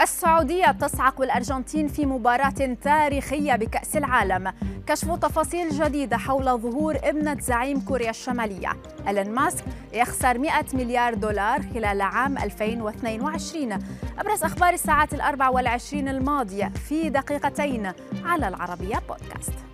السعودية تصعق الأرجنتين في مباراة تاريخية بكأس العالم. كشف تفاصيل جديدة حول ظهور ابنة زعيم كوريا الشمالية. إيلون ماسك يخسر 100 مليار دولار خلال عام 2022 أبرز أخبار الساعات الأربع والعشرين الماضية في دقيقتين على العربية بودكاست.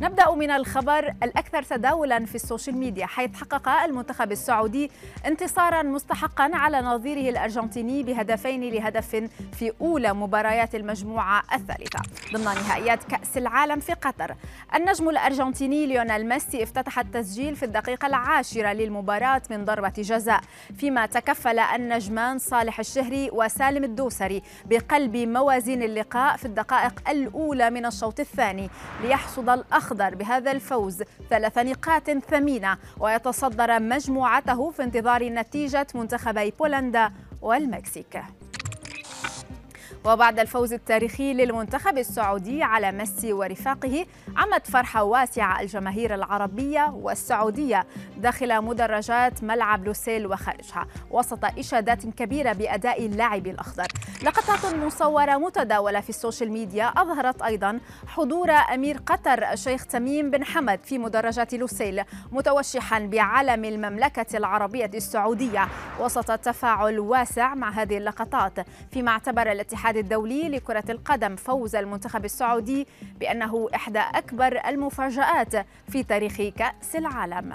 نبدأ من الخبر الأكثر تداولا في ال social media حيث حقق المنتخب السعودي انتصارا مستحقا على نظيره الأرجنتيني بهدفين لهدف في أولى مباريات المجموعة الثالثة ضمن نهائيات كأس العالم في قطر. النجم الأرجنتيني ليونيل ميسي افتتح التسجيل في الدقيقة العاشرة للمباراة من ضربة جزاء فيما تكفل النجمان صالح الشهري وسالم الدوسري بقلب موازين اللقاء في الدقائق الأولى من الشوط الثاني ليحصد الأخ الأخضر بهذا الفوز ثلاث نقاط ثمينة ويتصدر مجموعته في انتظار نتيجة منتخبي بولندا والمكسيك. وبعد الفوز التاريخي للمنتخب السعودي على ميسي ورفاقه عمت فرحة واسعة الجماهير العربية والسعودية داخل مدرجات ملعب لوسيل وخارجها وسط إشادات كبيرة بأداء لاعبي الأخضر. لقطات مصورة متداولة في ال social media أظهرت أيضا حضور أمير قطر الشيخ تميم بن حمد في مدرجات لوسيل متوشحا بعلم المملكة العربية السعودية. وسط تفاعل واسع مع هذه اللقطات فيما اعتبر الاتحاد الدولي لكرة القدم فوز المنتخب السعودي بأنه إحدى أكبر المفاجآت في تاريخ كأس العالم.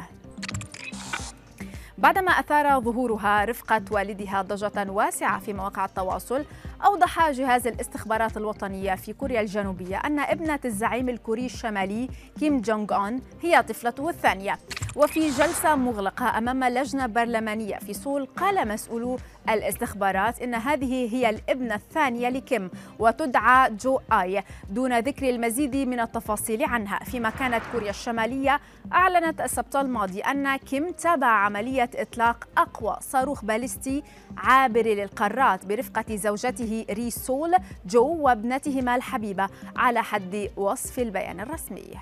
بعدما أثار ظهورها رفقة والدها ضجة واسعة في مواقع التواصل أوضح جهاز الاستخبارات الوطنية في كوريا الجنوبية أن ابنة الزعيم الكوري الشمالي كيم جونغ أون هي طفلته الثانية. وفي جلسة مغلقة أمام لجنة برلمانية في سول قال مسؤولو الاستخبارات إن هذه هي الابنة الثانية لكيم وتدعى جو آي دون ذكر المزيد من التفاصيل عنها. فيما كانت كوريا الشمالية أعلنت السبت الماضي أن كيم تابع عملية إطلاق أقوى صاروخ باليستي عابر للقارات برفقة زوجته ري سول جو وابنتهما الحبيبة على حد وصف البيان الرسمي.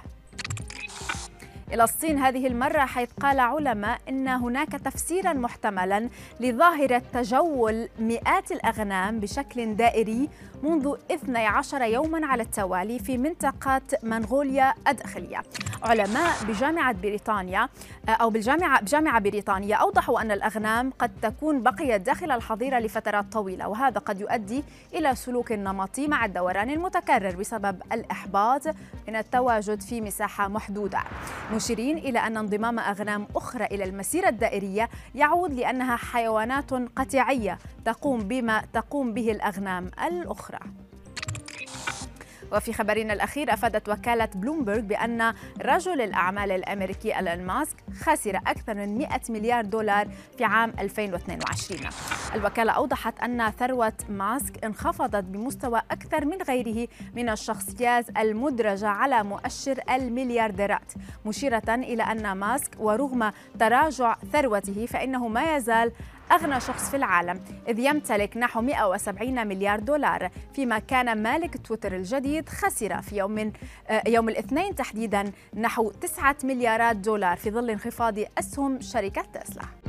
إلى الصين هذه المرة حيث قال علماء إن هناك تفسيرا محتملا لظاهرة تجول مئات الأغنام بشكل دائري منذ 12 يوما على التوالي في منطقة منغوليا الداخلية. علماء بجامعة بريطانيا أو بالجامعة بجامعة بريطانيا أوضحوا أن الأغنام قد تكون بقيت داخل الحظيرة لفترات طويلة وهذا قد يؤدي إلى سلوك نمطي مع الدوران المتكرر بسبب الإحباط من التواجد في مساحة محدودة. مشيرين إلى أن انضمام أغنام أخرى إلى المسيرة الدائرية يعود لأنها حيوانات قطيعية تقوم بما تقوم به الأغنام الأخرى. وفي خبرنا الأخير أفادت وكالة بلومبرغ بأن رجل الأعمال الأمريكي ألان ماسك خسر أكثر من 100 مليار دولار في عام 2022 الوكالة أوضحت أن ثروة ماسك انخفضت بمستوى أكثر من غيره من الشخصيات المدرجة على مؤشر المليارديرات مشيرة إلى أن ماسك ورغم تراجع ثروته فإنه ما يزال أغنى شخص في العالم إذ يمتلك نحو 170 مليار دولار فيما كان مالك تويتر الجديد خسر في يوم آه، يوم الاثنين تحديدا نحو 9 مليارات دولار في ظل انخفاض أسهم شركة تسلا.